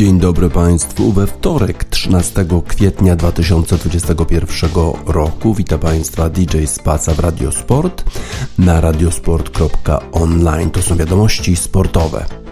Dzień dobry Państwu. We wtorek 13 kwietnia 2021 roku witam Państwa DJ Spaca w Radiosport na radiosport.online. To są wiadomości sportowe.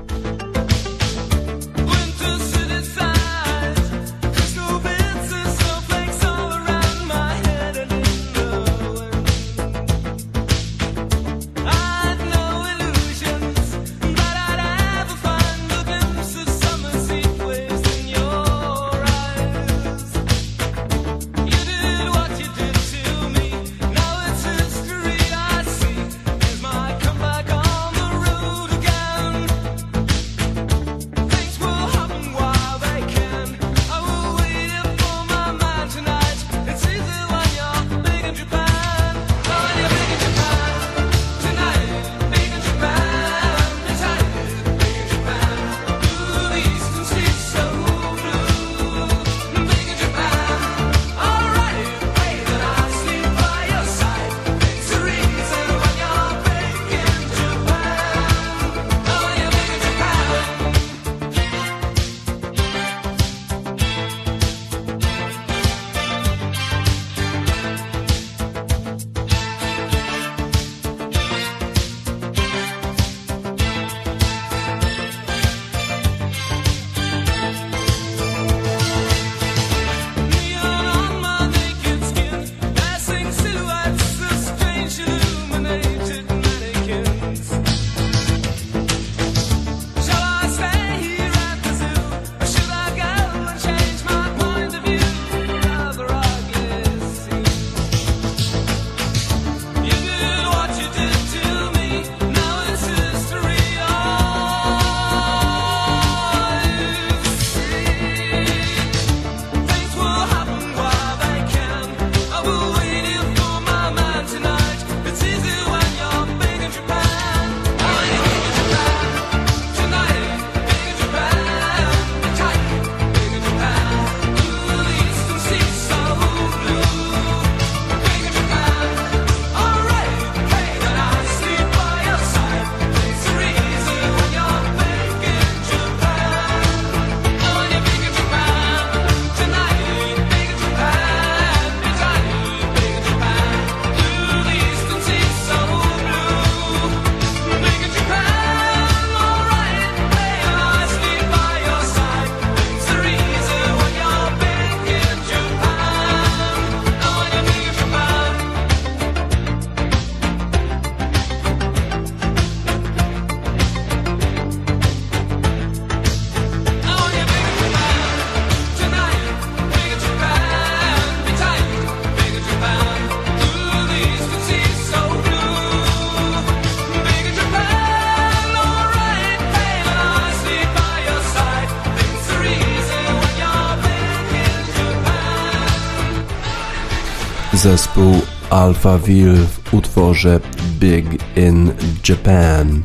Zespół Alphaville w utworze Big in Japan.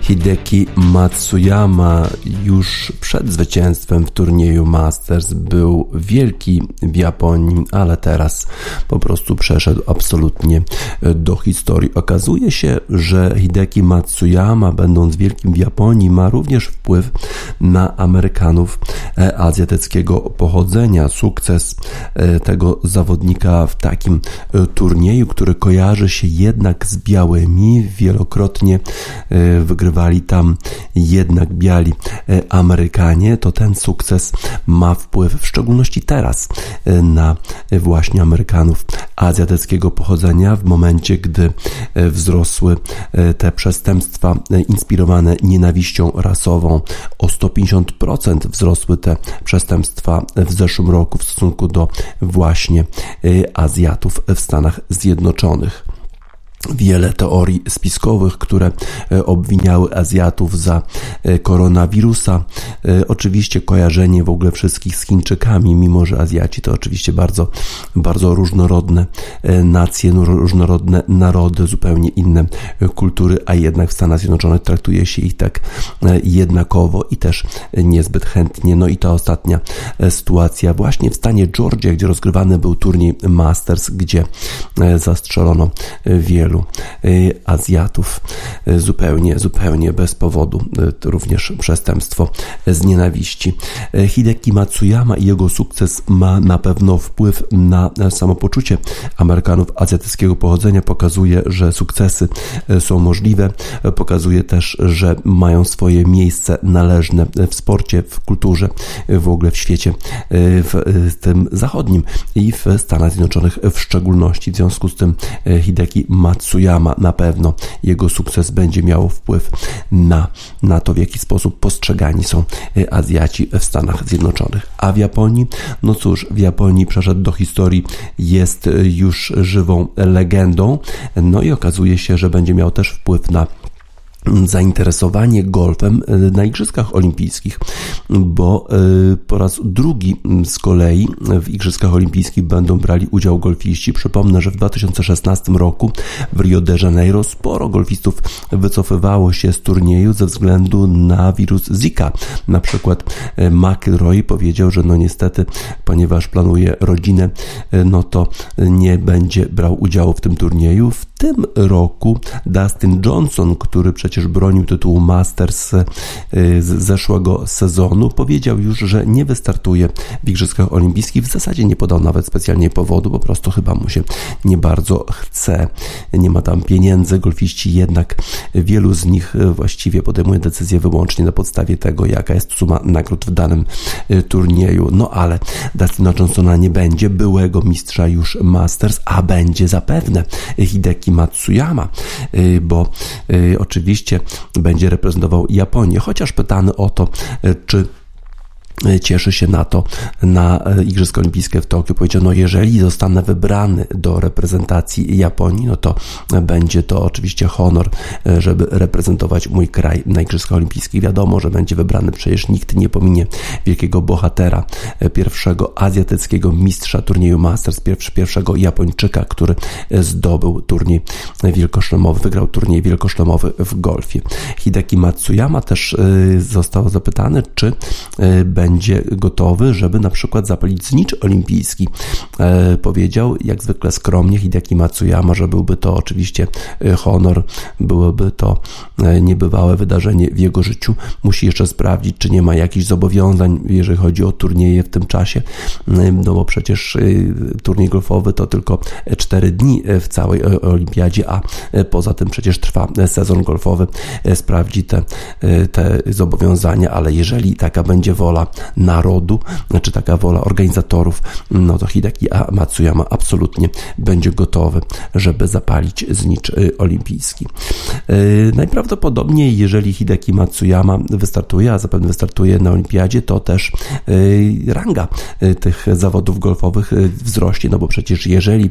Hideki Matsuyama już przed zwycięstwem w turnieju Masters był wielki w Japonii, ale teraz po prostu przeszedł absolutnie do historii. Okazuje się, że Hideki Matsuyama, będąc wielkim w Japonii, ma również wpływ na Amerykanów e, azjatyckiego pochodzenia. Sukces e, tego zawodnika w takim e, turnieju, który kojarzy się jednak z białymi, wielokrotnie wygrywali tam jednak biali Amerykanie, to ten sukces ma wpływ, w szczególności teraz, na właśnie Amerykanów azjatyckiego pochodzenia, w momencie, gdy e, wzrosły te przestępstwa inspirowane nienawiścią rasową. O 150% wzrosły te przestępstwa w zeszłym roku w stosunku do właśnie Azjatów w Stanach Zjednoczonych wiele teorii spiskowych, które e, obwiniały Azjatów za e, koronawirusa. E, oczywiście kojarzenie w ogóle wszystkich z Chińczykami, mimo że Azjaci to oczywiście bardzo, bardzo różnorodne nacje, różnorodne narody, zupełnie inne kultury, a jednak w Stanach Zjednoczonych traktuje się ich tak jednakowo i też niezbyt chętnie. No i ta ostatnia sytuacja właśnie w stanie Georgia, gdzie rozgrywany był turniej Masters, gdzie zastrzelono wielu wielu Azjatów zupełnie, zupełnie bez powodu, również przestępstwo z nienawiści. Hideki Matsuyama i jego sukces ma na pewno wpływ na samopoczucie Amerykanów azjatyckiego pochodzenia, pokazuje, że sukcesy są możliwe, pokazuje też, że mają swoje miejsce należne w sporcie, w kulturze, w ogóle w świecie, w tym zachodnim i w Stanach Zjednoczonych w szczególności. W związku z tym Hideki Matsuyama na pewno jego sukces będzie miał wpływ na, na to, w jaki sposób postrzegani są Azjaci w Stanach Zjednoczonych. A w Japonii, no cóż, w Japonii przeszedł do historii, jest już żywą legendą, no i okazuje się, że będzie miał też wpływ na zainteresowanie golfem e, na Igrzyskach Olimpijskich, bo e, po raz drugi z kolei w Igrzyskach Olimpijskich będą brali udział golfiści. Przypomnę, że w 2016 roku w Rio de Janeiro sporo golfistów wycofywało się z turnieju ze względu na wirus Zika. Na przykład e, McIlroy powiedział, że no niestety, ponieważ planuje rodzinę, no to nie będzie brał udziału w tym turnieju. W tym roku Dustin Johnson, który przecież bronił tytułu Masters y, z zeszłego sezonu, powiedział już, że nie wystartuje w Igrzyskach Olimpijskich. W zasadzie nie podał nawet specjalnie powodu, po prostu chyba mu się nie bardzo chce. Nie ma tam pieniędzy. Golfiści jednak wielu z nich właściwie podejmuje decyzję wyłącznie na podstawie tego, jaka jest suma nagród w danym turnieju. No ale Dustina Johnsona nie będzie, byłego mistrza już Masters, a będzie zapewne Hideki Matsuyama, y, bo y, oczywiście będzie reprezentował Japonię, chociaż pytany o to, y, czy cieszy się na to na e, Igrzyska Olimpijskie w Tokio. Powiedział, no jeżeli zostanę wybrany do reprezentacji Japonii, no to będzie to oczywiście honor, e, żeby reprezentować mój kraj na Igrzyskach Olimpijskich. Wiadomo, że będzie wybrany, przecież nikt nie pominie wielkiego bohatera, e, pierwszego azjatyckiego mistrza turnieju Masters, pierwszego Japończyka, który zdobył turniej wielkoszlemowy, wygrał turniej wielkoszlemowy w golfie. Hideki Matsuyama też został zapytany, czy będzie będzie gotowy, żeby na przykład zapalić znicz olimpijski. E, powiedział jak zwykle skromnie Hideki Matsuyama, że byłby to oczywiście e, honor, byłoby to e, niebywałe wydarzenie w jego życiu. Musi jeszcze sprawdzić, czy nie ma jakichś zobowiązań, jeżeli chodzi o turnieje w tym czasie, no bo przecież turniej golfowy to tylko 4 dni w całej olimpiadzie, a poza tym przecież trwa sezon golfowy. Sprawdzi te, te zobowiązania, ale jeżeli taka będzie wola narodu, znaczy taka wola organizatorów, no to Hideki Matsuyama absolutnie będzie gotowy, żeby zapalić znicz y, olimpijski. Y, najprawdopodobniej, jeżeli Hideki Matsuyama wystartuje, a zapewne wystartuje na olimpiadzie, to też y, ranga tych zawodów golfowych wzrośnie, no bo przecież jeżeli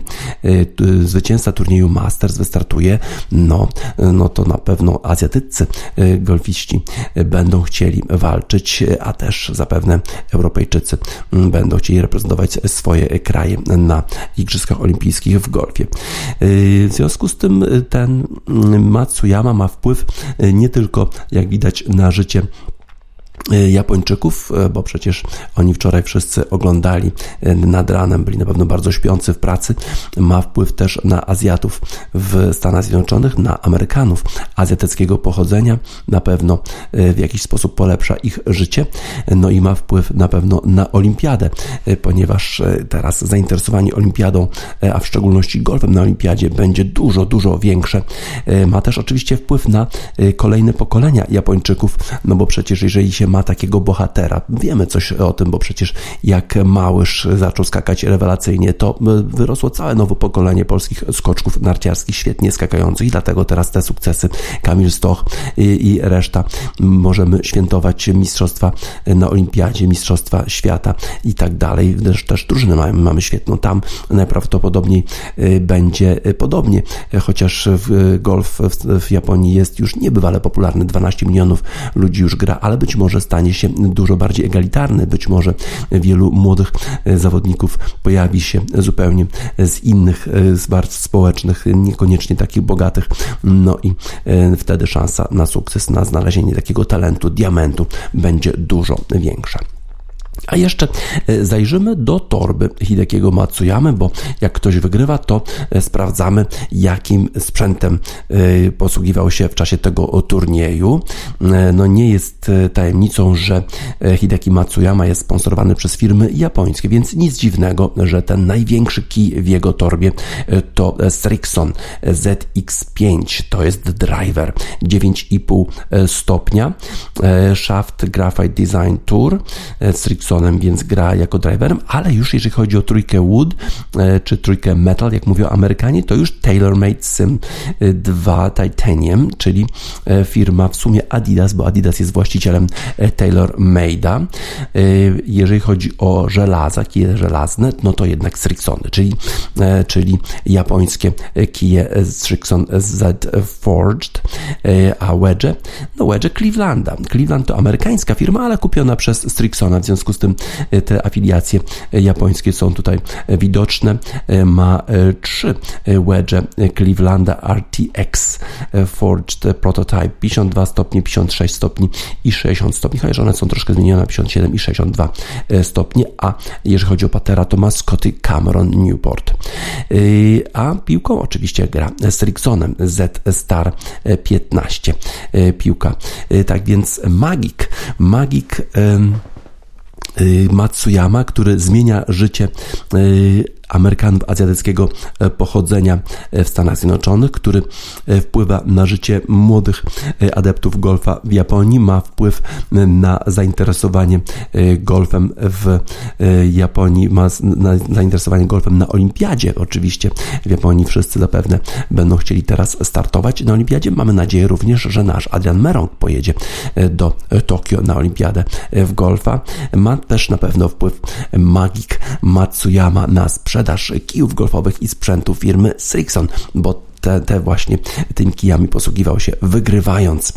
zwycięzca turnieju Masters wystartuje, no, no to na pewno azjatyccy golfiści będą chcieli walczyć, a też zapewne zapewne Europejczycy będą chcieli reprezentować swoje kraje na Igrzyskach Olimpijskich w golfie. Y, w związku z tym ten mm, Matsuyama ma wpływ y, nie tylko, jak widać, na życie Japończyków, y, bo przecież oni wczoraj wszyscy oglądali y, nad ranem, byli na pewno bardzo śpiący w pracy, ma wpływ też na Azjatów w Stanach Zjednoczonych, na Amerykanów. Azjatyckiego pochodzenia, na pewno w jakiś sposób polepsza ich życie, no i ma wpływ na pewno na olimpiadę, ponieważ teraz zainteresowanie olimpiadą, a w szczególności golfem na olimpiadzie będzie dużo, dużo większe. Ma też oczywiście wpływ na kolejne pokolenia Japończyków, no bo przecież jeżeli się ma takiego bohatera. Wiemy coś o tym, bo przecież jak Małysz zaczął skakać rewelacyjnie, to wyrosło całe nowe pokolenie polskich skoczków narciarskich, świetnie skakających i dlatego teraz te sukcesy Kamil Stoch i, i reszta możemy świętować mistrzostwa na olimpiadzie, mistrzostwa świata i tak dalej. Też, też drużynę mamy, mamy świetną. Tam najprawdopodobniej y, będzie podobnie, chociaż golf w Japonii jest już niebywale popularny, 12 milionów ludzi już gra, ale być może stanie się dużo bardziej egalitarny. Być może wielu młodych e, zawodników pojawi się zupełnie z innych e, warstw społecznych, niekoniecznie takich bogatych. No i e, wtedy szansa na sukces, na znalezienie takiego talentu, diamentu będzie dużo większa. A jeszcze e, zajrzymy do torby Hidekiego Matsuyamy, bo jak ktoś wygrywa, to e, sprawdzamy, jakim sprzętem e, posługiwał się w czasie tego turnieju. No nie jest tajemnicą, że Hideki Matsuyama jest sponsorowany przez firmy japońskie, więc nic dziwnego, że ten największy kij w jego torbie to Strixon ZX5. To jest driver 9,5 stopnia, shaft Graphite Design Tour, Strixon więc gra jako driverem, ale już jeżeli chodzi o trójkę Wood e, czy trójkę Metal, jak mówią Amerykanie, to już TaylorMade Sim 2 Titanium, czyli e, firma w sumie Adidas, bo Adidas jest właścicielem e, TaylorMade'a. Jeżeli chodzi o żelaza, kije żelazne, no to jednak Strixony, czyli, czyli japońskie kije Strixon Z Forged, a wedge, no wedge Clevelanda. Cleveland to amerykańska firma, ale kupiona przez Strixona, w związku z tym E, te afiliacje japońskie są tutaj widoczne. E, ma e, trzy wedge Clevelanda RTX Forged Prototype 52 stopnie, 56 stopni i 60 stopni, chociaż one są troszkę zmienione 57 i 62 stopnie, a jeżeli chodzi o patera, to ma Scotty Cameron Newport. A piłką oczywiście gra z Rixonem Z Star 15 piłka. Tak więc Magic, Magic Y, Matsuyama, który zmienia życie y, Amerykanów azjatyckiego e, pochodzenia e, w Stanach Zjednoczonych, który e, wpływa na życie młodych adeptów golfa w Japonii, ma wpływ na zainteresowanie golfem w Japonii, ma zainteresowanie golfem na olimpiadzie. Oczywiście w Japonii wszyscy zapewne będą chcieli teraz startować na olimpiadzie. Mamy nadzieję również, że nasz Adrian Merong pojedzie do Tokio na olimpiadę w golfa. Ma też na pewno wpływ magik Matsuyama na sprzedaż sprzedaż kijów golfowych i sprzętu firmy Strixon, bo te, te, właśnie tymi kijami posługiwał się, wygrywając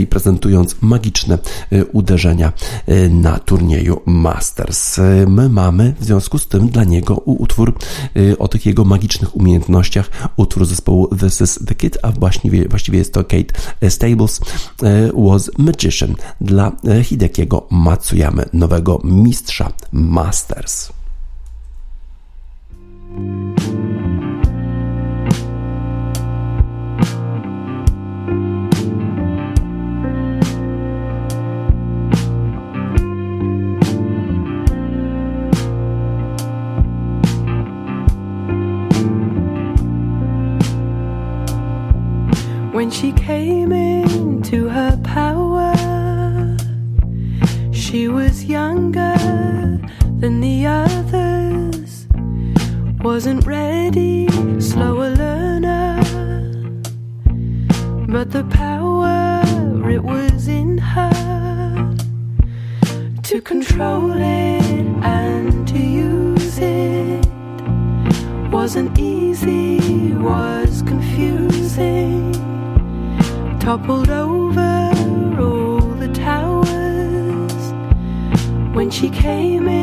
i prezentując magiczne y, uderzenia y, na turnieju Masters. My mamy w związku z tym dla niego utwór y, o tych jego magicznych umiejętnościach, utwór zespołu This is the Kid, a właściwie, właściwie jest to Kate Stables was Magician dla Hidekiego Matsuyamy, nowego mistrza Masters. When she came into her power, she was younger than the others, wasn't ready, slower learner. But the power, it was in her to control it and to use it. Wasn't easy, was confusing toppled over all the towers when she came into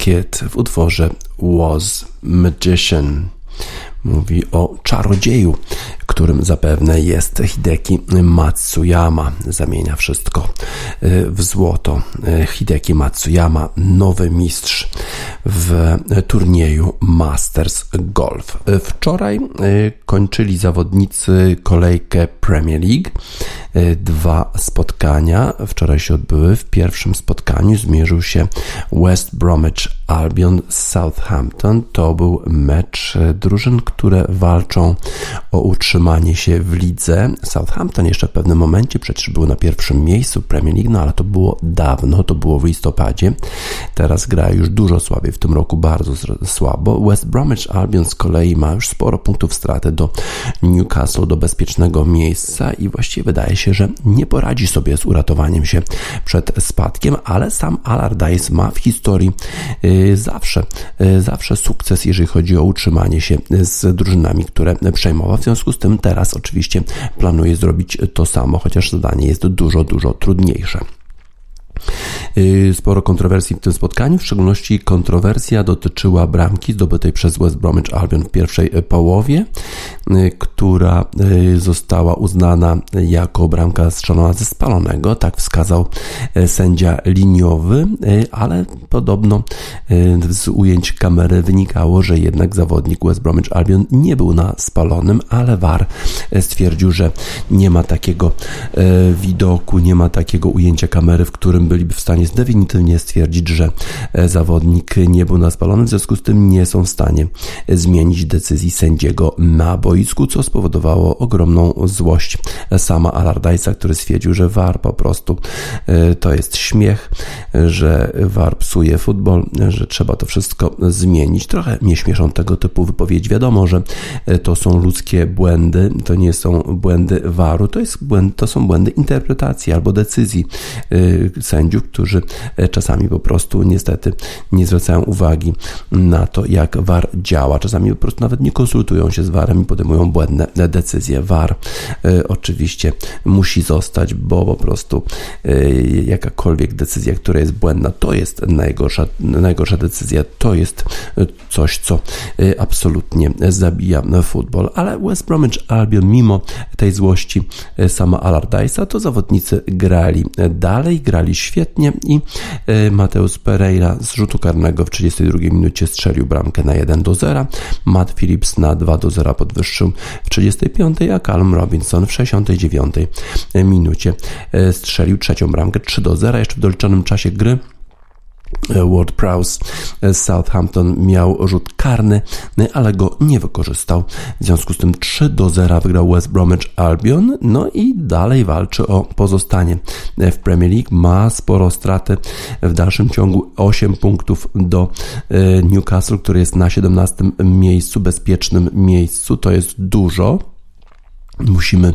Kid w utworze Was Magician. Mówi o czarodzieju, którym zapewne jest Hideki Matsuyama. Zamienia wszystko w złoto. Y, Hideki Matsuyama, nowy mistrz w turnieju Masters Golf. Y, Wczoraj y, kończyli zawodnicy kolejkę Premier League. Dwa spotkania wczoraj się odbyły. W pierwszym spotkaniu zmierzył się West Bromwich Albion Southampton. To był mecz drużyn, które walczą o utrzymanie się w lidze. Southampton jeszcze w pewnym momencie przecież był na pierwszym miejscu Premier League, no ale to było dawno, to było w listopadzie. Teraz gra już dużo słabiej, w tym roku bardzo słabo. West Bromwich Albion z kolei ma już sporo punktów straty do Newcastle, do bezpiecznego miejsca i właściwie wydaje się, że nie poradzi sobie z uratowaniem się przed spadkiem, ale sam Allardyce ma w historii y, zawsze, y, zawsze sukces, jeżeli chodzi o utrzymanie się z drużynami, które przejmował. W związku z tym teraz oczywiście planuje zrobić to samo, chociaż zadanie jest dużo, dużo trudniejsze. Yy, Sporo kontrowersji w tym spotkaniu, w szczególności kontrowersja dotyczyła bramki zdobytej przez West Bromwich Albion w pierwszej połowie, yy, która yy, została uznana jako bramka strzelona ze spalonego, tak wskazał yy, sędzia liniowy, ale podobno z ujęć kamery wynikało, że jednak zawodnik West Bromwich Albion nie był na spalonym, ale VAR stwierdził, że nie ma takiego widoku, nie ma takiego ujęcia kamery, w którym byliby w stanie definitywnie stwierdzić, że zawodnik nie był na spalonym, w związku z tym nie są w stanie zmienić decyzji sędziego na boisku, co spowodowało ogromną złość sama Allardyce'a, który stwierdził, że VAR po prostu e, to jest śmiech, że VAR psuje futbol, że trzeba to wszystko zmienić. Trochę mnie śmieszą tego typu wypowiedzi. Wiadomo, że e, to są ludzkie błędy, to nie są błędy VAR-u, to, jest błęd, to są błędy interpretacji albo decyzji y, sędziów, którzy czasami po prostu niestety nie zwracają uwagi na to, jak VAR działa. Czasami po prostu nawet nie konsultują się z VAR-em i błędne decyzje. VAR e, oczywiście musi zostać, bo po prostu e, jakakolwiek decyzja, która jest błędna, to jest najgorsza, najgorsza decyzja, to jest e, coś, co absolutnie zabija futbol. Ale West Bromwich Albion, mimo tej złości sama Allardyce'a, to zawodnicy grali dalej, grali świetnie i Mateusz Pereira z rzutu karnego w 32 minucie strzelił bramkę na 1 do 0. Matt Phillips na 2 do 0 podwyższył w 35, a Callum Robinson w 69 minucie e, strzelił trzecią bramkę 3 do 0 jeszcze w doliczonym czasie gry. Ward Prowse z Southampton miał rzut karny, ale go nie wykorzystał. W związku z tym 3 do 0 wygrał West Bromwich Albion, no i dalej walczy o pozostanie w Premier League. Ma sporo straty w dalszym ciągu 8 punktów do e, Newcastle, który jest na 17 miejscu, bezpiecznym miejscu. To jest dużo musimy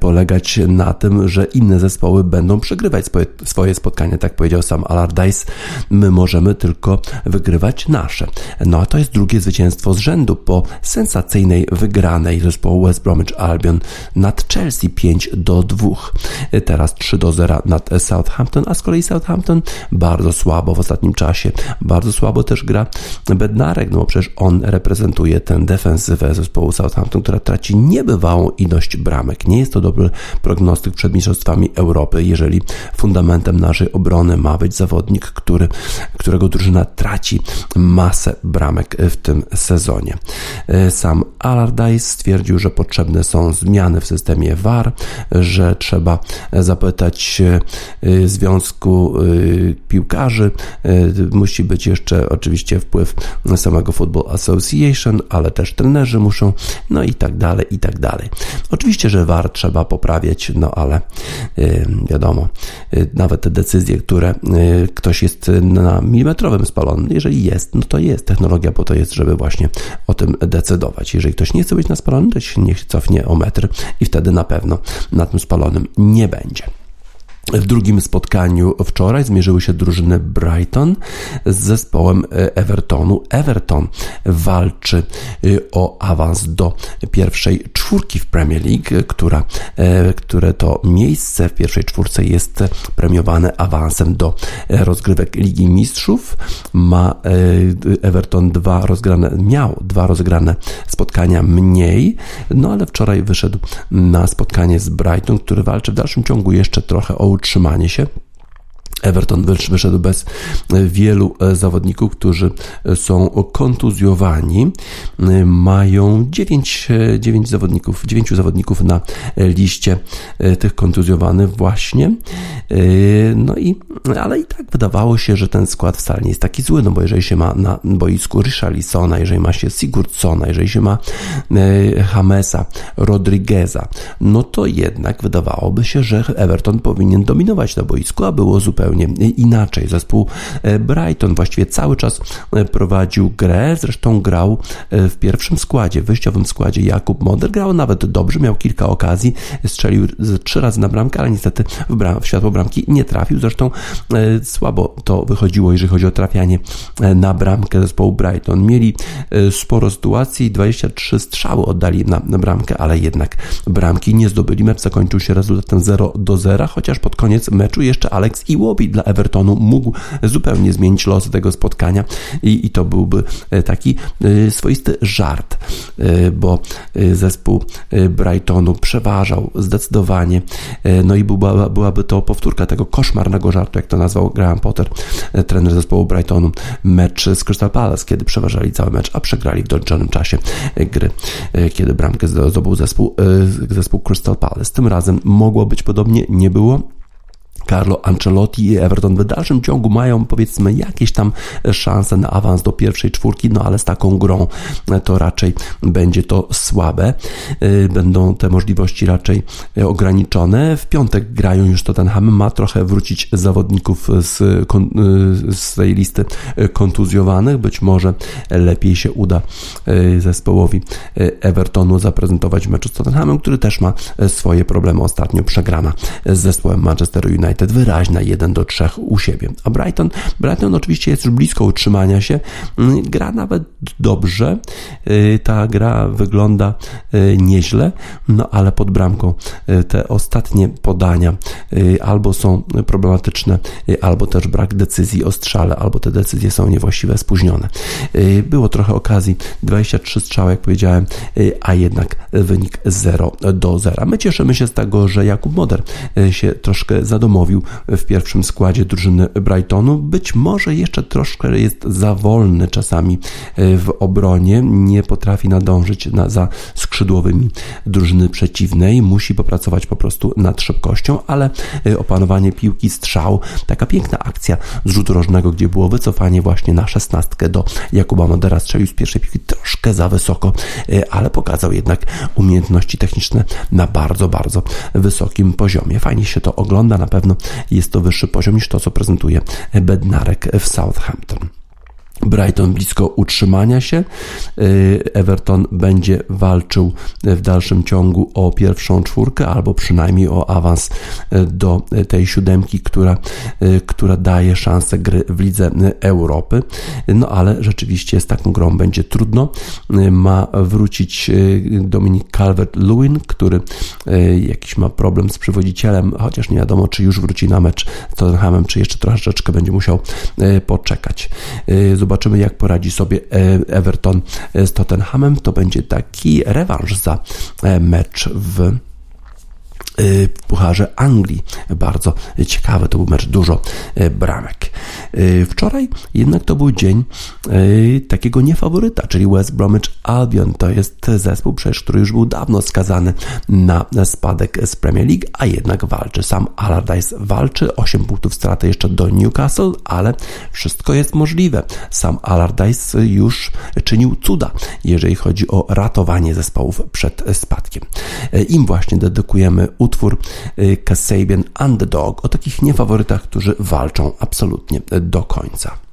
polegać na tym, że inne zespoły będą przegrywać swoje spotkania, tak powiedział sam Allardyce. My możemy tylko wygrywać nasze. No a to jest drugie zwycięstwo z rzędu po sensacyjnej wygranej zespołu West Bromwich Albion nad Chelsea 5 do 2. Teraz 3 do 0 nad Southampton, a z kolei Southampton bardzo słabo w ostatnim czasie. Bardzo słabo też gra Bednarek, no bo przecież on reprezentuje tę defensywę zespołu Southampton, która traci niebywałą ilość ilość bramek. Nie jest to dobry prognostyk przed Mistrzostwami Europy, jeżeli fundamentem naszej obrony ma być zawodnik, który, którego drużyna traci masę bramek w tym sezonie. Sam Allardyce stwierdził, że potrzebne są zmiany w systemie VAR, że trzeba zapytać e, Związku e, Piłkarzy. E, musi być jeszcze oczywiście wpływ samego Football Association, ale też trenerzy muszą, no i tak dalej, i tak dalej. Oczywiście, że VAR trzeba poprawiać, no ale yy, wiadomo, yy, nawet te decyzje, które yy, ktoś jest na milimetrowym spalony, jeżeli jest, no to jest technologia, bo to jest, żeby właśnie o tym decydować. Jeżeli ktoś nie chce być na spalonym, to się niech cofnie o metr i wtedy na pewno na tym spalonym nie będzie. W drugim spotkaniu wczoraj zmierzyły się drużyny Brighton z zespołem e, Evertonu. Everton walczy e, o awans do pierwszej czwórki w Premier League, która, e, które to miejsce w pierwszej czwórce jest premiowane awansem do rozgrywek Ligi Mistrzów. Ma Everton dwa rozgrane, miał dwa rozgrane spotkania mniej, no ale wczoraj wyszedł na spotkanie z Brighton, który walczy w dalszym ciągu jeszcze trochę o utrzymanie się. Everton wyszedł bez e, wielu e, zawodników, którzy e, są kontuzjowani. Mają 9, 9 zawodników, 9 zawodników na liście tych kontuzjowanych właśnie. No i, ale i tak wydawało się, że ten skład wcale nie jest taki zły, no bo jeżeli się ma na boisku Richarlisona, jeżeli ma się Sigurdsona, jeżeli się ma Hamesa, Rodrigueza, no to jednak wydawałoby się, że Everton powinien dominować na boisku, a było zupełnie zupełnie inaczej. Zespół e, Brighton właściwie cały czas e, prowadził grę, zresztą grał e, w pierwszym składzie, wyjściowym składzie Jakub Moder. Grał nawet dobrze, miał kilka okazji, strzelił trzy razy na bramkę, ale niestety w, bram, w światło bramki nie trafił. Zresztą słabo to wychodziło, jeżeli chodzi o trafianie na bramkę zespołu Brighton. Mieli sporo sytuacji, 23 strzały oddali na, na bramkę, ale jednak bramki nie zdobyli. Mecz zakończył się rezultatem 0 do 0, chociaż pod koniec meczu jeszcze Alex Iwobi dla Evertonu mógł zupełnie zmienić losy tego spotkania i, i to byłby e, taki e, swoisty żart, e, bo zespół Brightonu przeważał zdecydowanie, no i była, byłaby to powtórka tego koszmarnego żartu, jak to nazwał Graham Potter, trener zespołu Brightonu, mecz z Crystal Palace, kiedy przeważali cały mecz, a przegrali w doliczonym czasie gry, kiedy bramkę zdobył zespół, zespół Crystal Palace. Tym razem mogło być podobnie, nie było. Carlo Ancelotti i Everton w dalszym ciągu mają powiedzmy jakieś tam szanse na awans do pierwszej czwórki, no ale z taką grą to raczej będzie to słabe. Y, będą te możliwości raczej ograniczone. W piątek grają już Tottenham, ma trochę wrócić zawodników z, z tej listy kontuzjowanych. Być może lepiej się uda zespołowi Evertonu zaprezentować mecz z Tottenhamem, który też ma swoje problemy. Ostatnio przegrana z zespołem Manchester United United wyraźna 1 do 3 u siebie. A Brighton, Brighton oczywiście jest już blisko utrzymania się, mm, gra nawet dobrze, y, ta gra wygląda y, nieźle, no ale pod bramką y, te ostatnie podania albo są problematyczne, albo też brak decyzji o strzale, albo te decyzje są niewłaściwe, spóźnione. Było trochę okazji, 23 strzały, jak powiedziałem, a jednak wynik 0 do 0. My cieszymy się z tego, że Jakub Moder się troszkę zadomowił odmówił w pierwszym składzie drużyny Brightonu. Być może jeszcze troszkę jest za wolny czasami w obronie, nie potrafi nadążyć na, za skrzydłowymi drużyny przeciwnej, musi popracować po prostu nad szybkością, ale opanowanie piłki, strzał, taka piękna akcja z rzutu rożnego, gdzie było wycofanie właśnie na szesnastkę do Jakuba Modera, strzelił z pierwszej piłki troszkę za wysoko, ale pokazał jednak umiejętności techniczne na bardzo, bardzo wysokim poziomie. Fajnie się to ogląda, na pewno jest to wyższy poziom niż to, co prezentuje Bednarek w Southampton. Brighton blisko utrzymania się. Y, Everton będzie walczył w dalszym ciągu o pierwszą czwórkę, albo przynajmniej o awans y, do tej siódemki, która, y, która daje szansę gry w Lidze Europy. No ale rzeczywiście z taką grą będzie trudno. Ma wrócić Dominik Calvert-Lewin, który jakiś ma problem z przywodzicielem, chociaż nie wiadomo, czy już wróci na mecz z Tottenhamem, czy jeszcze troszeczkę będzie musiał poczekać. Zobaczymy, jak poradzi sobie e, Everton e, z Tottenhamem. To będzie taki rewanż za e, mecz w w Pucharze Anglii. Bardzo ciekawe, to był mecz dużo y, bramek. Y, wczoraj jednak to był dzień takiego niefaworyta, czyli West Bromwich Albion. To jest zespół przecież, który już był dawno skazany na spadek z Premier League, a jednak walczy. Sam Allardyce walczy, 8 punktów straty jeszcze do Newcastle, ale wszystko jest możliwe. Sam Allardyce już czynił cuda, jeżeli chodzi o ratowanie zespołów przed spadkiem. Im właśnie dedykujemy utwór y, Kasabian Underdog o takich niefaworytach, którzy walczą absolutnie do końca.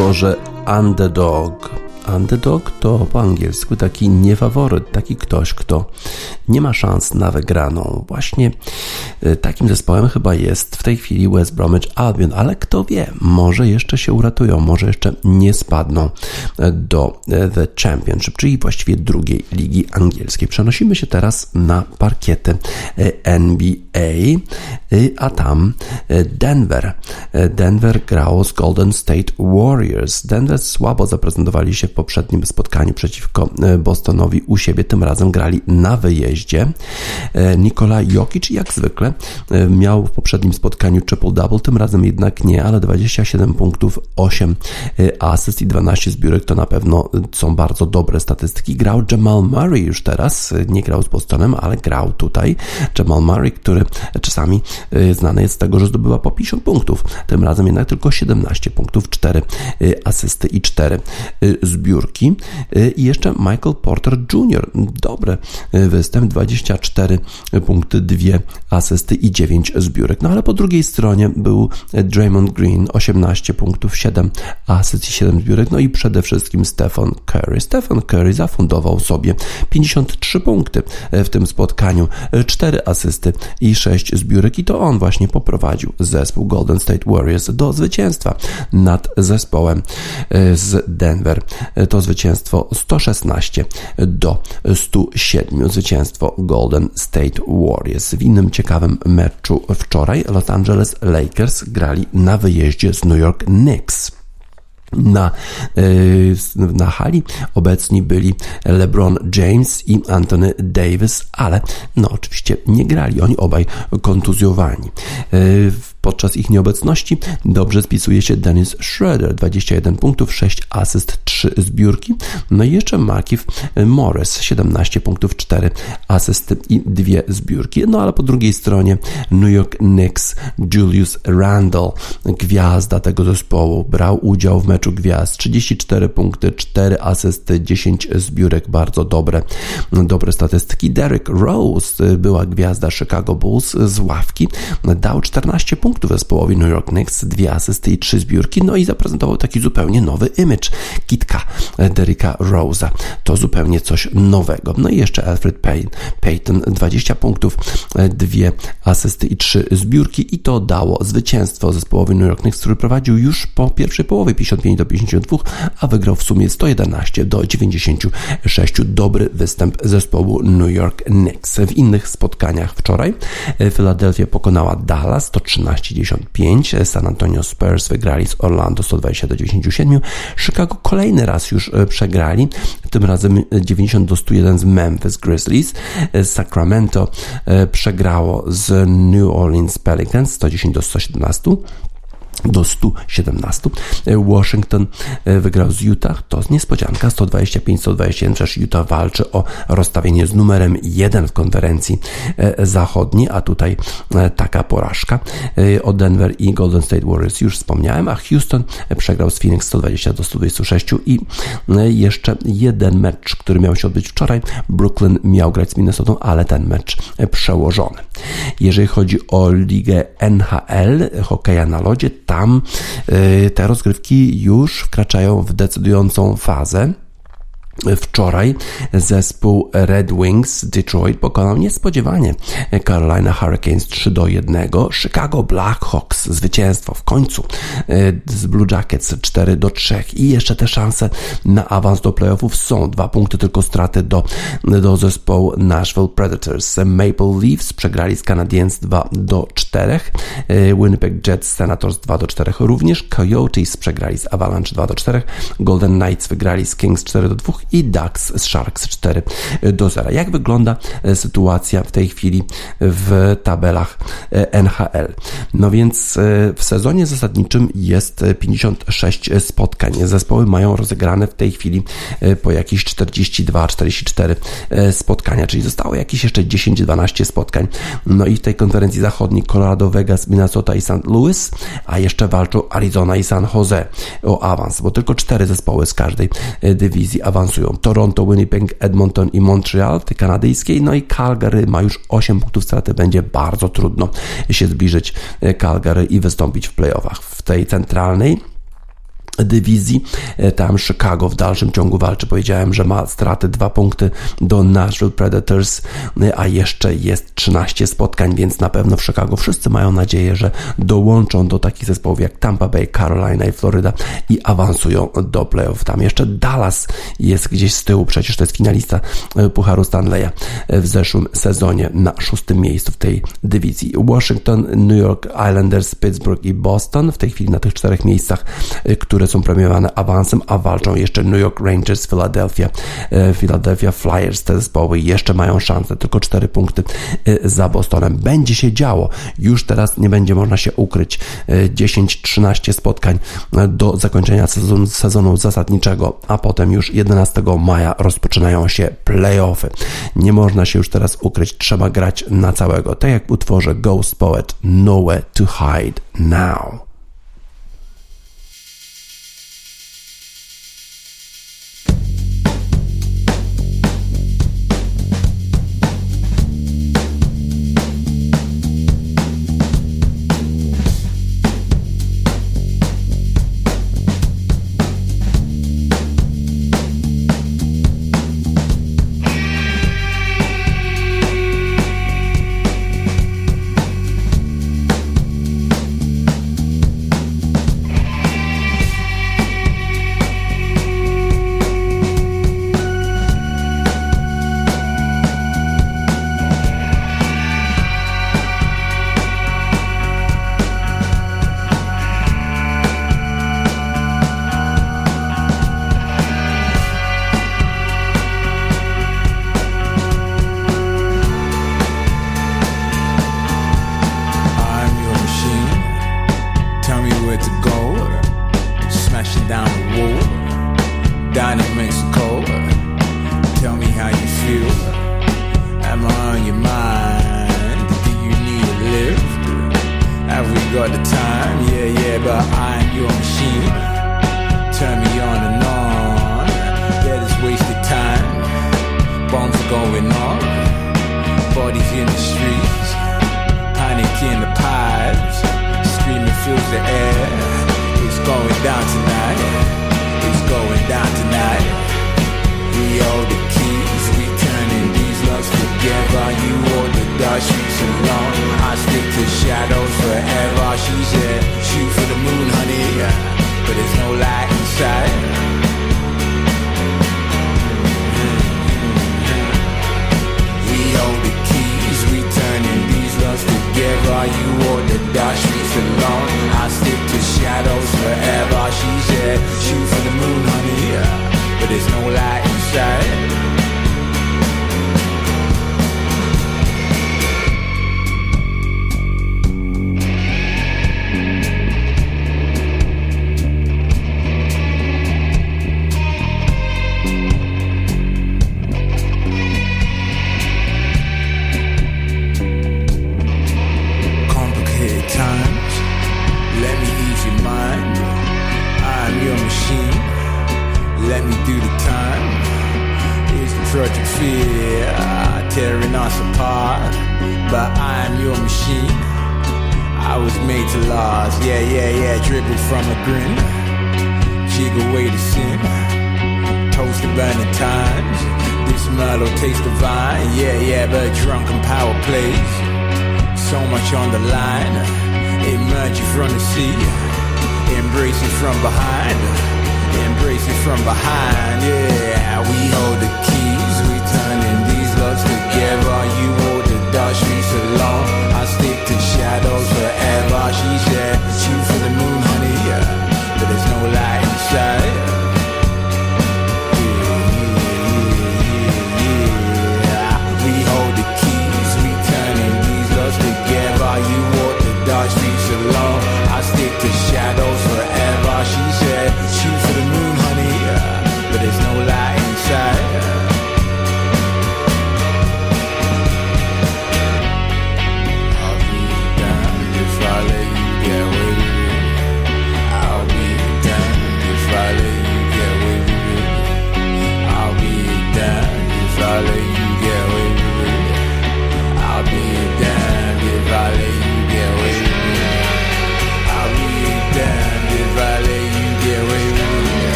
Utworze Underdog. Underdog to po angielsku taki niefaworyt, taki ktoś, kto nie ma szans na wygraną. Właśnie e, takim zespołem chyba jest w tej chwili West Bromwich Albion, ale kto wie, może jeszcze się uratują, może jeszcze nie spadną e, do e, The Championship, czyli właściwie drugiej ligi angielskiej. Przenosimy się teraz na parkiety NBA, a tam Denver. Denver grało z Golden State Warriors. Denver słabo zaprezentowali się w poprzednim spotkaniu przeciwko Bostonowi u siebie. Tym razem grali na wyjeździe jeździe. E, Nikola Jokic jak zwykle e, miał w poprzednim spotkaniu triple-double, tym razem jednak nie, ale 27 punktów, 8 e, asyst i 12 zbiórek to na pewno są bardzo dobre statystyki. Grał Jamal Murray już teraz, nie grał z Bostonem, ale grał tutaj. Jamal Murray, który czasami znany jest z tego, że zdobywa po 50 punktów. Tym razem jednak tylko 17 punktów, 4 asysty i 4 zbiórki. I jeszcze Michael Porter Jr. Dobry występ, 24 punkty, 2 asysty i 9 zbiórek. No ale po drugiej stronie był Draymond Green, 18 punktów, 7 asyst i 7 zbiórek. No i przede wszystkim Stephen Curry. Stephen Curry zafundował sobie 53 punkty w tym spotkaniu, 4 asysty i 6 zbiórek i to on właśnie poprowadził zespół Golden State Warriors do zwycięstwa nad zespołem z Denver. To zwycięstwo 116 do 107. Zwycięstwo zwycięstwo Golden State Warriors. W innym ciekawym meczu wczoraj Los Angeles Lakers grali na wyjeździe z New York Knicks. Na, e, na hali obecni byli LeBron James i Anthony Davis, ale no oczywiście nie grali, oni obaj kontuzjowani. Podczas ich nieobecności dobrze spisuje się Dennis Schroeder, 21 punktów, 6 asyst, 3 zbiórki. No i jeszcze Markif Morris, 17 punktów, 4 asysty i 2 zbiórki. No ale po drugiej stronie New York Knicks, Julius Randle, gwiazda tego zespołu, brał udział w meczu gwiazd, 34 punkty, 4 asysty, 10 zbiórek, bardzo dobre, dobre statystyki. Derrick Rose była gwiazda Chicago Bulls z ławki, dał 14 punktów punktów zespołowi New York Knicks, dwie asysty i trzy zbiórki, no i zaprezentował taki zupełnie nowy image kitka Derricka Rose'a. To zupełnie coś nowego. No i jeszcze Alfred Payne, Payton, 20 punktów, dwie asysty i trzy zbiórki i to dało zwycięstwo zespołowi New York Knicks, który prowadził już po pierwszej połowie 55 do 52, a wygrał w sumie 111 do 96. Dobry występ zespołu New York Knicks. W innych spotkaniach wczoraj Philadelphia pokonała Dallas 113 95. San Antonio Spurs wygrali z Orlando 120 do 97. Chicago kolejny raz już e, przegrali, tym razem 90 do 101 z Memphis Grizzlies. E, Sacramento e, przegrało z New Orleans Pelicans 110 do 117 do 117. Washington e, wygrał z Utah. To niespodzianka 125-121. Przecież Utah walczy o rozstawienie z numerem 1 w konferencji e, zachodniej, a tutaj e, taka porażka. O Denver i Golden State Warriors już wspomniałem, a Houston przegrał z Phoenix 120 do 126 i jeszcze jeden mecz, który miał się odbyć wczoraj. Brooklyn miał grać z Minnesota, ale ten mecz przełożony. Jeżeli chodzi o ligę NHL, hokeja na lodzie, tam y, te rozgrywki już wkraczają w decydującą fazę. Wczoraj zespół Red Wings Detroit pokonał niespodziewanie Carolina Hurricanes 3 do 1. Chicago Blackhawks zwycięstwo w końcu e, z Blue Jackets 4 do 3 i jeszcze te szanse na awans do playoffów są. Dwa punkty tylko straty do, do zespołu Nashville Predators. Maple Leafs przegrali z Canadiens 2 do 4. E, Winnipeg Jets Senators 2 do 4 również. Coyotes przegrali z Avalanche 2 do 4. Golden Knights wygrali z Kings 4 do 2 i DAX z Sharks 4 do 0. Jak wygląda e, sytuacja w tej chwili w tabelach e, NHL? No więc e, w sezonie zasadniczym jest 56 spotkań. Zespoły mają rozegrane w tej chwili po jakieś 42-44 spotkania, czyli zostało jakieś jeszcze 10-12 spotkań. No i w tej konferencji zachodniej Colorado, Vegas, Minnesota i St. Louis, a jeszcze walczą Arizona i San Jose o awans, bo tylko cztery zespoły z każdej dywizji awansują awansują. Toronto, Winnipeg, Edmonton i Montreal tej kanadyjskiej, no i Calgary ma już 8 punktów straty, będzie bardzo trudno się zbliżyć e, Calgary i wystąpić w playoffach. W tej centralnej dywizji. E, tam Chicago w dalszym ciągu walczy. Powiedziałem, że ma straty dwa punkty do Nashville Predators, e, a jeszcze jest 13 spotkań, więc na pewno w Chicago wszyscy mają nadzieję, że dołączą do takich zespołów jak Tampa Bay, Carolina i Florida i awansują do playoff. Tam jeszcze Dallas jest gdzieś z tyłu, przecież to jest finalista e, Pucharu Stanleya w zeszłym sezonie na szóstym miejscu w tej dywizji. Washington, New York Islanders, Pittsburgh i Boston w tej chwili na tych czterech miejscach, które są premiowane awansem, a walczą jeszcze New York Rangers, Philadelphia, e, Philadelphia Flyers. Te zespoły jeszcze mają szansę, tylko 4 punkty e, za Bostonem. Będzie się działo. Już teraz nie będzie można się ukryć. 10-13 e, spotkań do zakończenia sezonu, sezonu zasadniczego, a potem już 11 maja rozpoczynają się playoffy. Nie można się już teraz ukryć, trzeba grać na całego. Tak jak w utworze Ghost Poet Nowhere to Hide Now.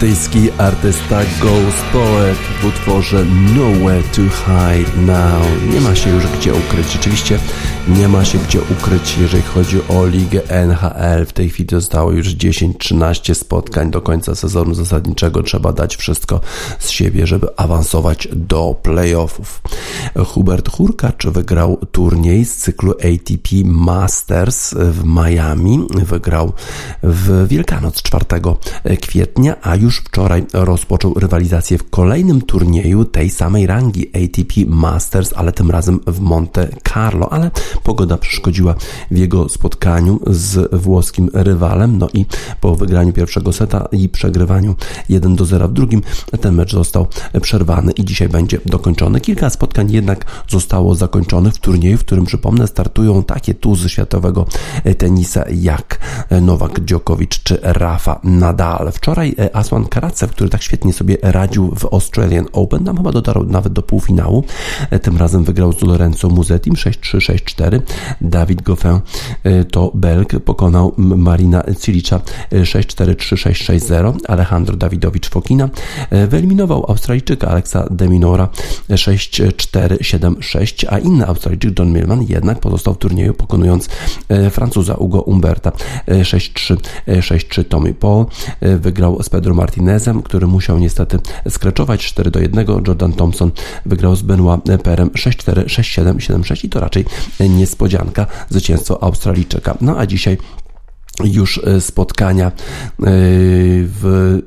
Brytyjski artysta Ghost Poet w utworze Nowhere to Hide Now. Nie ma się już gdzie ukryć. Rzeczywiście nie ma się gdzie ukryć, jeżeli chodzi o ligę NHL. W tej chwili zostało już 10-13 spotkań do końca sezonu zasadniczego. Trzeba dać wszystko z siebie, żeby awansować do playoffów. Hubert Hurkacz wygrał turniej z cyklu ATP Masters w Miami. Wygrał w Wielkanoc 4 kwietnia, a już wczoraj rozpoczął rywalizację w kolejnym turnieju tej samej rangi ATP Masters, ale tym razem w Monte Carlo, ale pogoda przeszkodziła w jego spotkaniu z włoskim rywalem, no i po wygraniu pierwszego seta i przegrywaniu 1 do 0 w drugim, ten mecz został przerwany i dzisiaj będzie dokończony. Kilka spotkań jednak zostało zakończonych w turnieju, w którym przypomnę startują takie tuzy światowego tenisa jak Nowak Djokovic czy Rafa Nadal. Wczoraj Aswan Karacew, który tak świetnie sobie radził w Australian Open, tam chyba dotarł nawet do półfinału. Tym razem wygrał z Lorenzo Musetim 6-3, 6-4. Dawid Goffin e, to Belg, pokonał Marina Cilicza 6-4, 3-6, 6-0. Alejandro Dawidowicz Fokina e, wyeliminował Australijczyka Alexa Deminora 6-4, 7-6, a inny Australijczyk John Millman jednak pozostał w turnieju, pokonując Francuza Ugo Umberta 6-3, 6-3. Tommy Paul wygrał z Pedro Martinezem, który musiał niestety skreczować 4 do 1. Jordan Thompson wygrał z Benoit Perem 6-4, 6-7, 7-6 i to raczej niespodzianka zwycięstwo Australijczyka. No a dzisiaj już e, spotkania e, w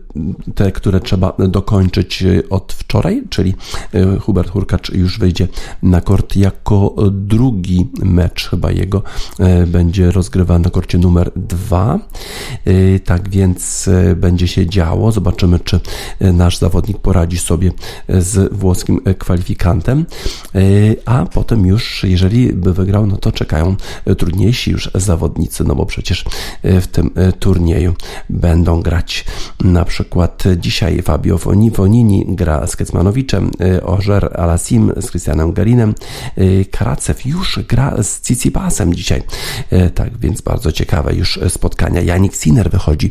te, które trzeba dokończyć od wczoraj, czyli e, Hubert Hurkacz już wyjdzie na kort jako drugi mecz chyba jego będzie rozgrywany na korcie numer dwa. Tak więc będzie się działo. Zobaczymy, czy nasz zawodnik poradzi sobie z włoskim kwalifikantem. A potem już, jeżeli by wygrał, no to czekają trudniejsi już zawodnicy, no bo przecież w tym e, turnieju będą grać na przykład dzisiaj Fabio Fonini gra z Kecmanowiczem, e, Ożer Alasim z Christianem Garinem, e, Karacew już gra z Cicipasem dzisiaj. Tak więc bardzo ciekawe już spotkania. Janik Sinner wychodzi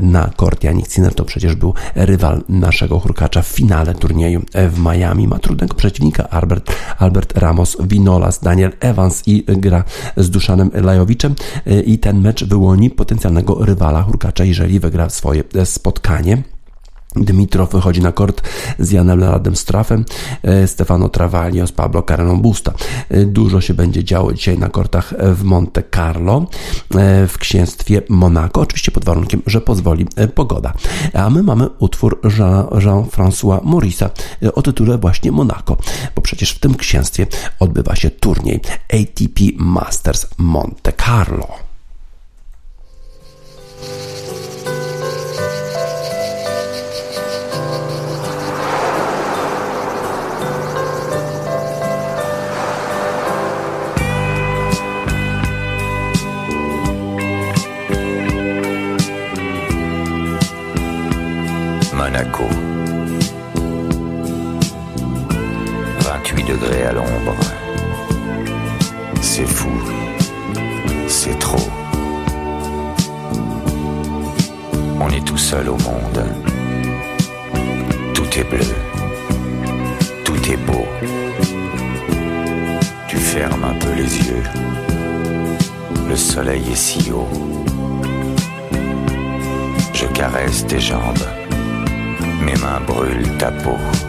na kort. Janik Sinner to przecież był rywal naszego hurkacza w finale turnieju w Miami. Ma trudnego przeciwnika Albert, Albert Ramos, Vinolas, Daniel Evans i gra z Duszanem Lajowiczem i ten mecz wyłoni potencjalnego rywala Hurkacza, jeżeli wygra swoje e, spotkanie. Dmitrow wychodzi na kort z Janem Leonardem Strafem, e, Stefano Travaglio z Pablo Careną Busta. E, dużo się będzie działo dzisiaj na kortach w Monte Carlo w księstwie Monaco, oczywiście pod warunkiem, że pozwoli pogoda. A my mamy utwór Jean-François Morisa o tytule właśnie Monaco, bo przecież w tym księstwie odbywa się turniej ATP Masters Monte Carlo. Monaco. 28 degrés à l'ombre. C'est fou. C'est trop. On est tout seul au monde. Tout est bleu. Tout est beau. Tu fermes un peu les yeux. Le soleil est si haut. Je caresse tes jambes. Mes mains brûlent ta peau.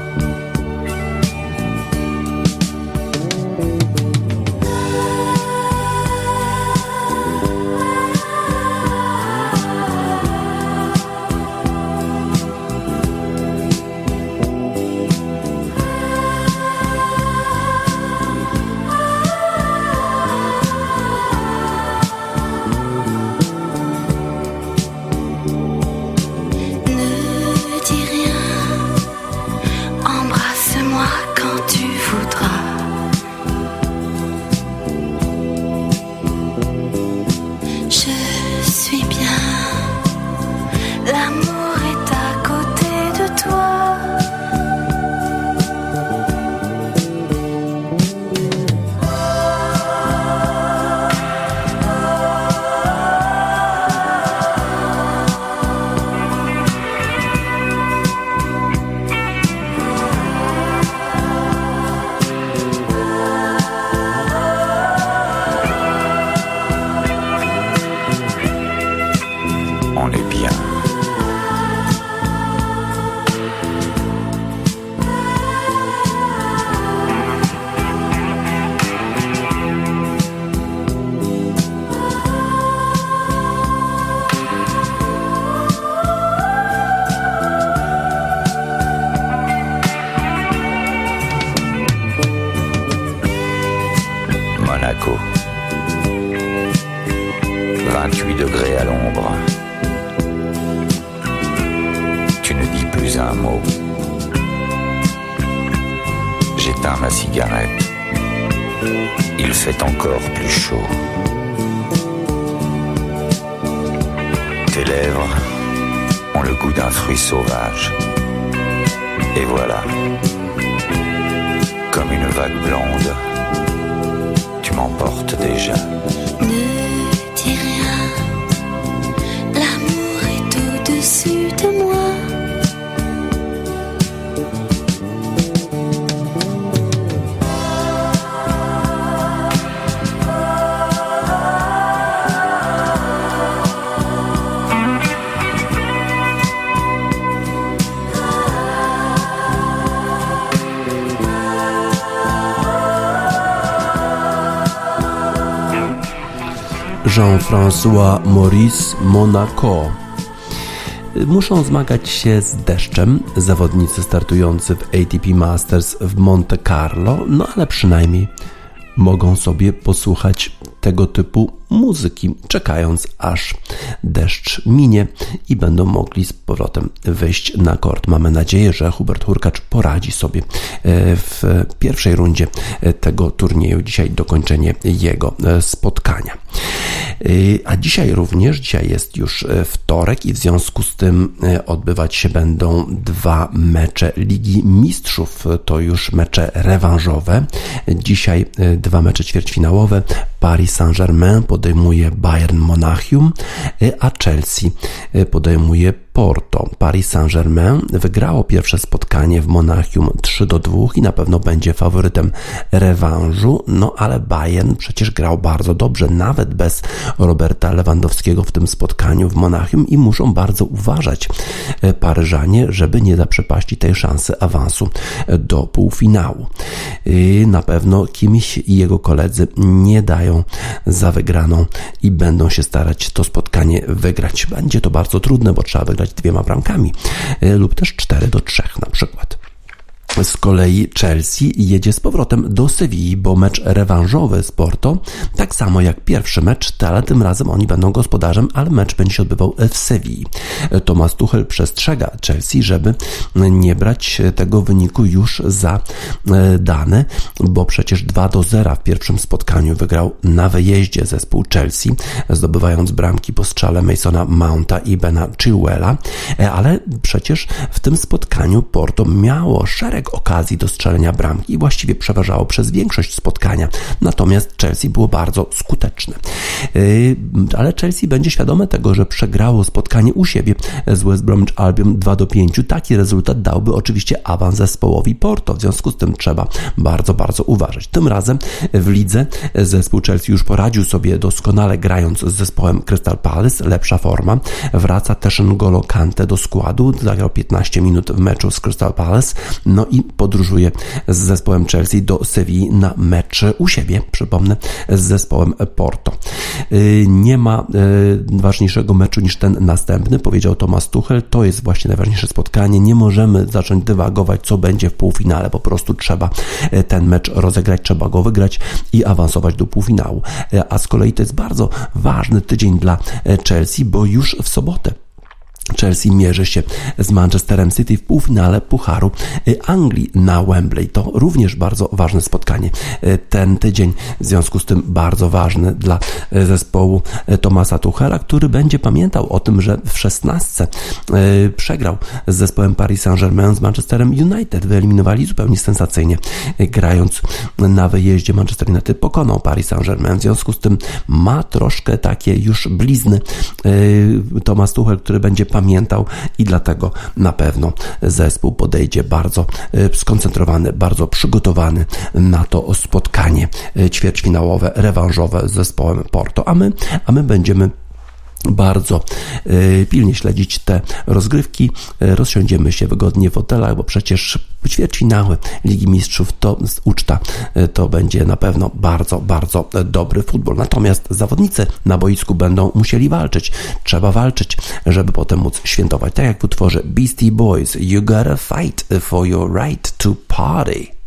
Le goût d'un fruit sauvage. Et voilà, comme une vague blonde, tu m'emportes déjà. Ne dis rien, l'amour est au-dessus de moi. Jean-François Maurice Monaco. Muszą zmagać się z deszczem zawodnicy startujący w ATP Masters w Monte Carlo, no ale przynajmniej mogą sobie posłuchać tego typu muzyki, czekając aż deszcz minie i będą mogli z powrotem wyjść na kort. Mamy nadzieję, że Hubert Hurkacz poradzi sobie e, w pierwszej rundzie tego turnieju. Dzisiaj dokończenie jego e, spotkania. E, a dzisiaj również, dzisiaj jest już wtorek i w związku z tym odbywać się będą dwa mecze Ligi Mistrzów. To już mecze rewanżowe. Dzisiaj dwa mecze ćwierćfinałowe. Paris Saint-Germain podejmuje Bayern Monachium, a Chelsea podejmuje Porto. Paris Saint-Germain wygrało pierwsze spotkanie w Monachium 3 do 2 i na pewno będzie faworytem rewanżu, no ale Bayern przecież grał bardzo dobrze, nawet bez Roberta Lewandowskiego w tym spotkaniu w Monachium i muszą bardzo uważać e, Paryżanie, żeby nie zaprzepaścić tej szansy awansu do półfinału. Na pewno kimś i jego koledzy nie dają za wygraną i będą się starać to spotkanie wygrać. Będzie to bardzo trudne, bo trzeba wygrać dwiema bramkami e, lub też 4 do 3 na przykład. Z kolei Chelsea jedzie z powrotem do Sewilli, bo mecz rewanżowy z Porto, tak samo jak pierwszy mecz, ale tym razem oni będą gospodarzem, ale mecz będzie się odbywał w Sewilli. Thomas Tuchel przestrzega Chelsea, żeby nie brać tego wyniku już za e, dane, bo przecież 2 do 0 w pierwszym spotkaniu wygrał na wyjeździe zespół Chelsea, zdobywając bramki po strzale Masona Mounta i Bena Chilwella, e, ale przecież w tym spotkaniu Porto miało szereg okazji do strzelenia bramki i właściwie przeważało przez większość spotkania. Natomiast Chelsea było bardzo skuteczne. Yy, ale Chelsea będzie świadome tego, że przegrało spotkanie u siebie z West Bromwich Albion 2 do 5. Taki rezultat dałby oczywiście awans zespołowi Porto. W związku z tym trzeba bardzo, bardzo uważać. Tym razem w lidze zespół Chelsea już poradził sobie doskonale grając z zespołem Crystal Palace. Lepsza forma. Wraca też N'Golo Kante do składu. Zagrał 15 minut w meczu z Crystal Palace. No i podróżuje z zespołem Chelsea do Sewilli na mecz u siebie, przypomnę, z zespołem Porto. Y, nie ma y, ważniejszego meczu niż ten następny, powiedział Thomas Tuchel. To jest właśnie najważniejsze spotkanie. Nie możemy zacząć dywagować, co będzie w półfinale. Po prostu trzeba y, ten mecz rozegrać, trzeba go wygrać i awansować do półfinału. A z kolei to jest bardzo ważny tydzień dla Chelsea, bo już w sobotę Chelsea mierzy się z Manchesterem City w półfinale Pucharu Anglii na Wembley. To również bardzo ważne spotkanie. Ten tydzień w związku z tym bardzo ważny dla zespołu Tomasa Tuchela, który będzie pamiętał o tym, że w 16 e, przegrał z zespołem Paris Saint-Germain z Manchesterem United. Wyeliminowali zupełnie sensacyjnie, grając na wyjeździe. Manchester United pokonał Paris Saint-Germain. W związku z tym ma troszkę takie już blizny Tomas Tuchel, który będzie pamiętał pamiętał i dlatego na pewno zespół podejdzie bardzo e, skoncentrowany, bardzo przygotowany na to spotkanie e, ćwierćfinałowe, rewanżowe z zespołem Porto, a my, a my będziemy bardzo y, pilnie śledzić te rozgrywki. Y, rozsiądziemy się wygodnie w hotelach, bo przecież ćwierćfinały Ligi Mistrzów to uczta. Y, to będzie na pewno bardzo, bardzo dobry futbol. Natomiast zawodnicy na boisku będą musieli walczyć. Trzeba walczyć, żeby potem móc świętować. Tak jak w utworze Beastie Boys. You gotta fight for your right to party.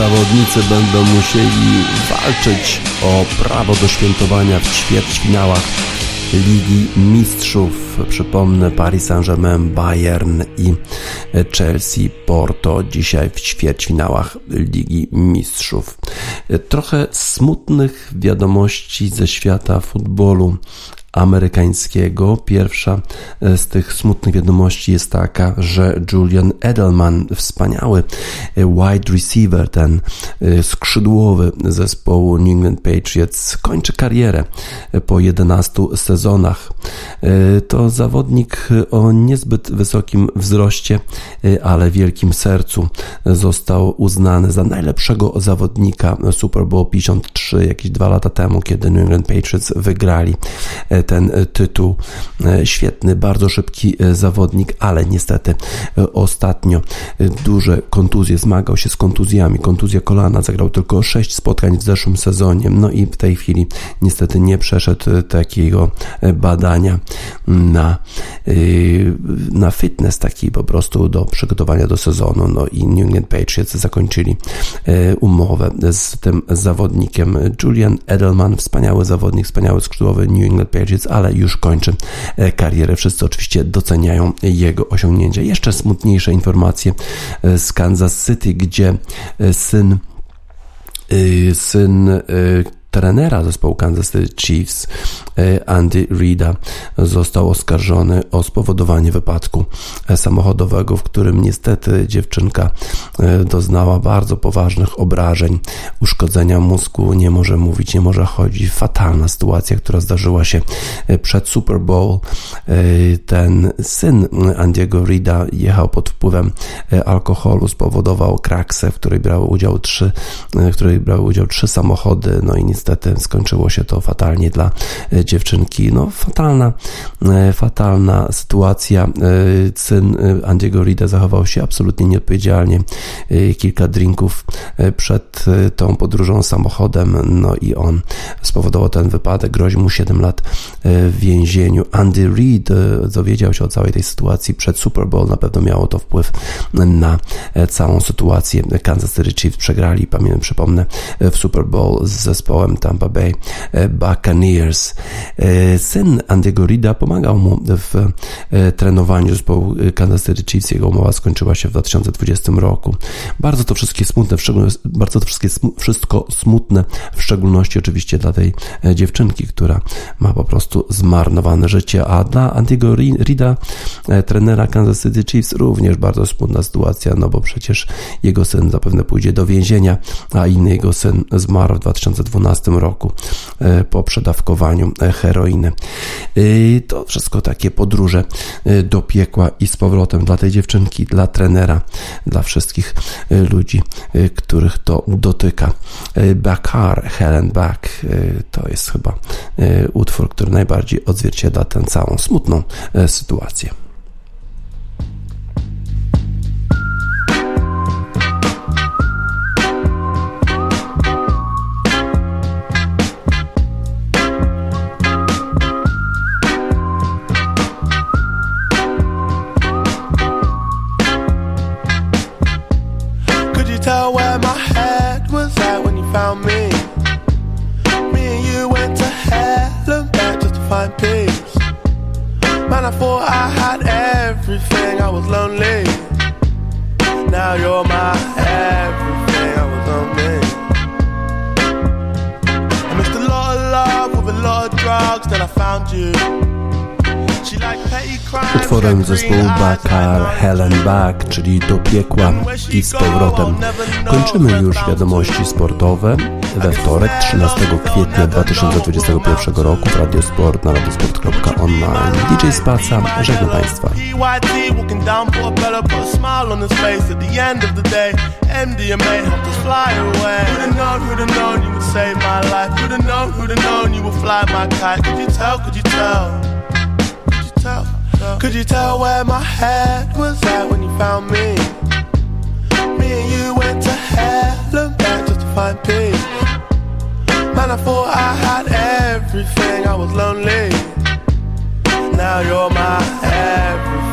Zawodnicy będą musieli walczyć o prawo do świętowania w ćwierćfinałach Ligi Mistrzów. Przypomnę Paris Saint-Germain, Bayern i Chelsea, Porto dzisiaj w ćwierćfinałach Ligi Mistrzów. Trochę smutnych wiadomości ze świata futbolu amerykańskiego. Pierwsza e, z tych smutnych wiadomości jest taka, że Julian Edelman, wspaniały e, wide receiver, ten e, skrzydłowy zespołu New England Patriots, kończy karierę po 11 sezonach. To zawodnik o niezbyt wysokim wzroście, ale wielkim sercu. Został uznany za najlepszego zawodnika Super Bowl 53 jakieś dwa lata temu, kiedy New England Patriots wygrali ten tytuł. E, świetny, bardzo szybki e, zawodnik, ale niestety e, ostatnio duże kontuzje, zmagał się z kontuzjami. Kontuzja kolana, zagrał tylko 6 spotkań w zeszłym sezonie, no i w tej chwili niestety nie przeszedł takiego badania na, na fitness, taki po prostu do przygotowania do sezonu. No i New England Patriots zakończyli umowę z tym zawodnikiem. Julian Edelman, wspaniały zawodnik, wspaniały skrzydłowy New England Patriots Ale już kończy e, karierę. Wszyscy oczywiście doceniają jego osiągnięcia. Jeszcze smutniejsze informacje e, z Kansas City, gdzie e, syn syn trenera zespołu Kansas City Chiefs e, Andy Reida został oskarżony o spowodowanie wypadku e, samochodowego, w którym niestety dziewczynka e, doznała bardzo poważnych obrażeń, uszkodzenia mózgu, nie może mówić, nie może chodzić. Fatalna sytuacja, która zdarzyła się przed Super Bowl. Ten syn Andiego Reida jechał pod wpływem alkoholu, spowodował kraksę, w której brały udział trzy, w której brały udział trzy samochody, no i niestety niestety skończyło się to fatalnie dla e, dziewczynki. No, fatalna, e, fatalna sytuacja. E, syn Andiego Rida zachował się absolutnie nieodpowiedzialnie. Kilka drinków przed tą podróżą samochodem, no i on spowodował ten wypadek. Grozi mu 7 lat w więzieniu. Andy Reid dowiedział się o całej tej sytuacji przed Super Bowl. Na pewno miało to wpływ na całą sytuację. Kansas City Chiefs przegrali, pamiętam, przypomnę, w Super Bowl z zespołem Tampa Bay e, Buccaneers. E, syn Andy'ego Rida pomagał mu w e, trenowaniu zespołu Kansas City Chiefs. Jego umowa skończyła się w 2020 roku. Bardzo to wszystkie smutne, bardzo to wszystkie, wszystko smutne, w szczególności oczywiście dla tej dziewczynki, która ma po prostu zmarnowane życie, a dla Andy'ego Rida, trenera Kansas City Chiefs, również bardzo smutna sytuacja, no bo przecież jego syn zapewne pójdzie do więzienia, a inny jego syn zmarł w 2012 roku e, po przedawkowaniu e, heroiny. E, to wszystko takie podróże do piekła i z powrotem dla tej dziewczynki, dla trenera, dla wszystkich ludzi, których to dotyka. Bakar, Helen Back to jest chyba utwór, który najbardziej odzwierciedla tę całą smutną sytuację. Zespołu Bakar Helen Back, czyli do piekła i z powrotem. Kończymy już wiadomości sportowe we wtorek 13 kwietnia 2021 roku w Radiosport na radiosport.online. DJ Spaca, żegnam Państwa. Could you tell? Could you tell? Where my head was at when you found me? Me and you went to hell and back just to find peace. Man, I thought I had everything, I was lonely. Now you're my everything,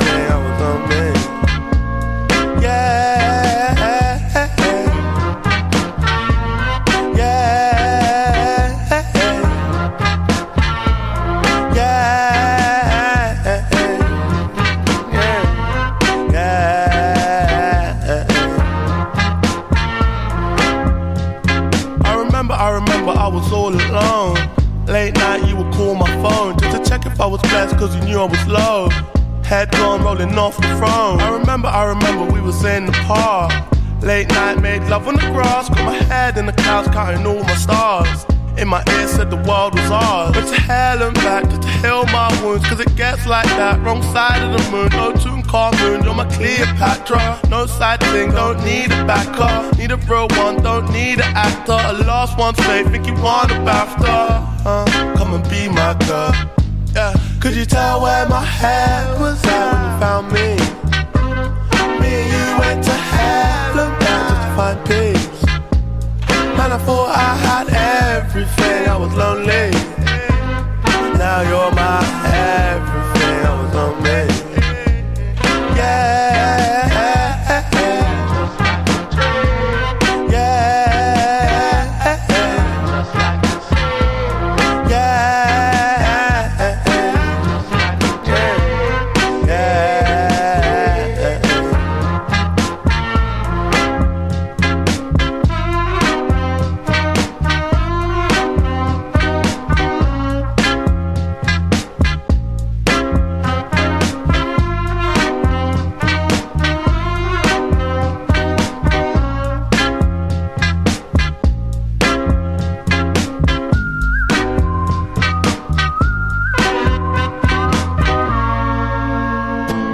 off the. I remember, I remember we was in the park. Late night, made love on the grass. Got my head in the clouds, counting all my stars. In my ear said the world was ours. But to hell and back just to heal my wounds. Cause it gets like that. Wrong side of the moon. No Tutankhamun, you're my Cleopatra. No side thing, don't need a backer. Need a real one, don't need an actor. A lost one's faith, think you want a BAFTA. Uh, come and be my girl. Yeah. Could you tell where my head was at found me. Me and you went to hell and back to find peace. Man, I thought I had everything, I was lonely. Now you're my everything, I was lonely. Yeah.